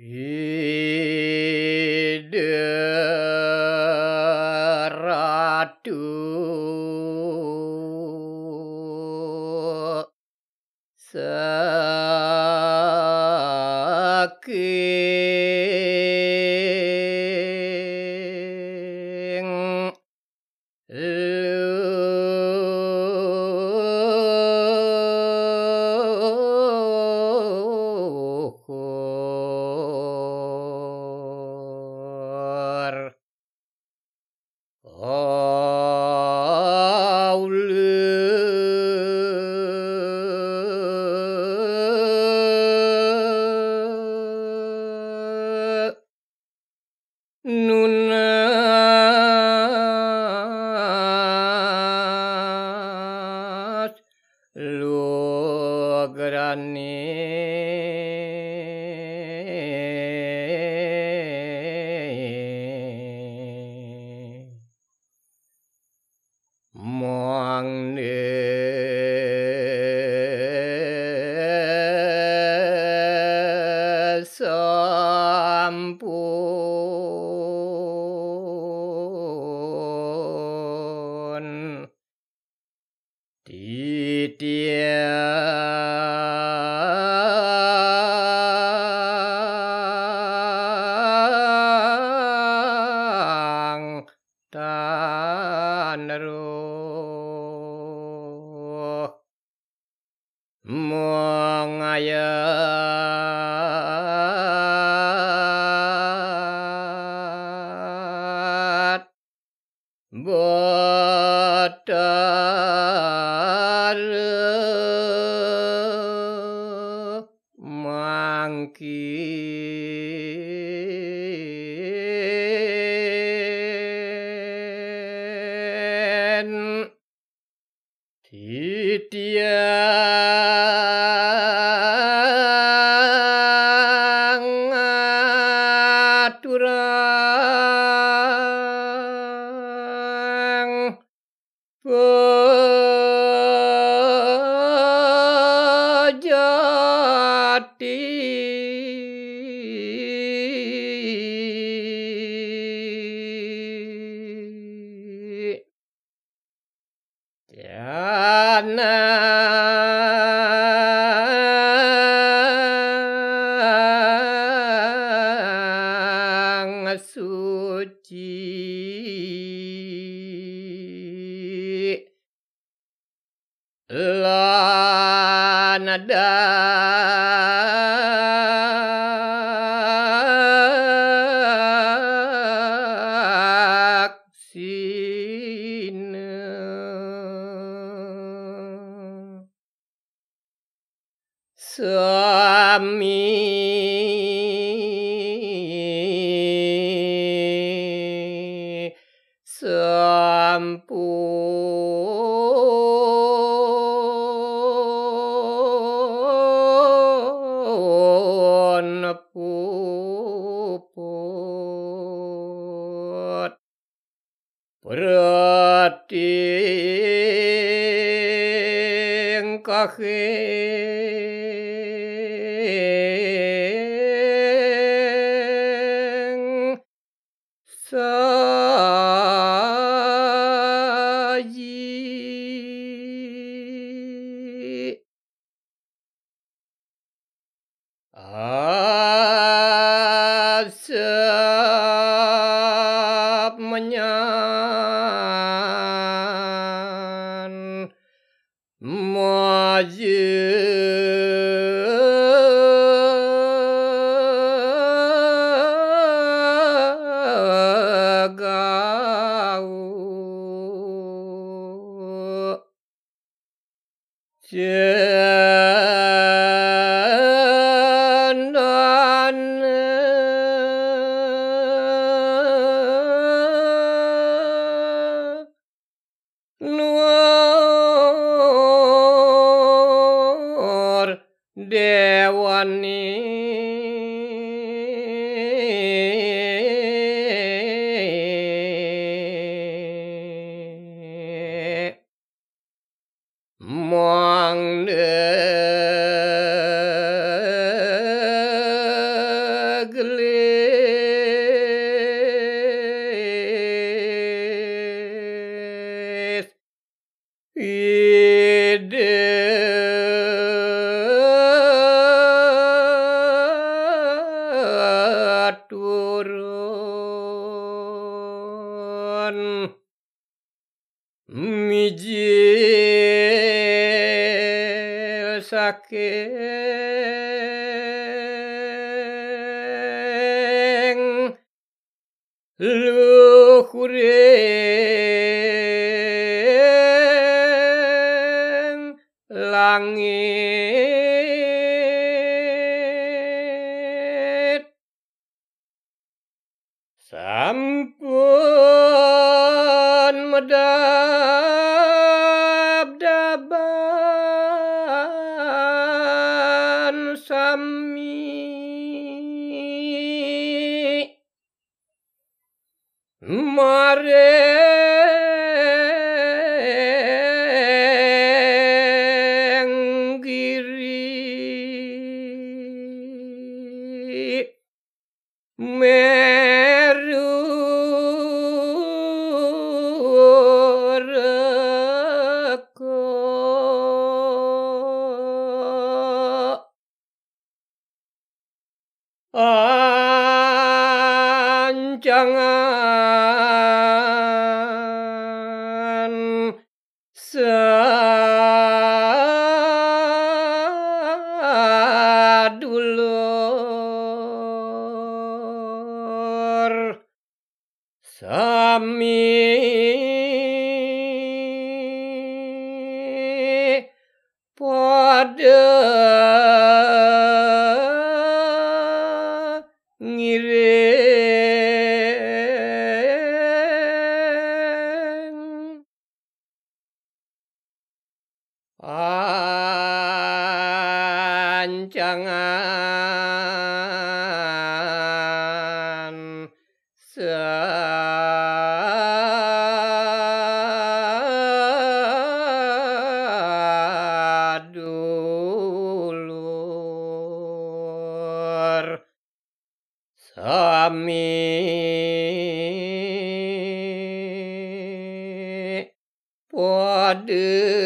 Ide ratu No mengayat party Sine 変さじあ เดวันนี้ saking luhuring langit Ami Mareng Me ancangan sadulur sami pada ancangan sadulur sami. Pade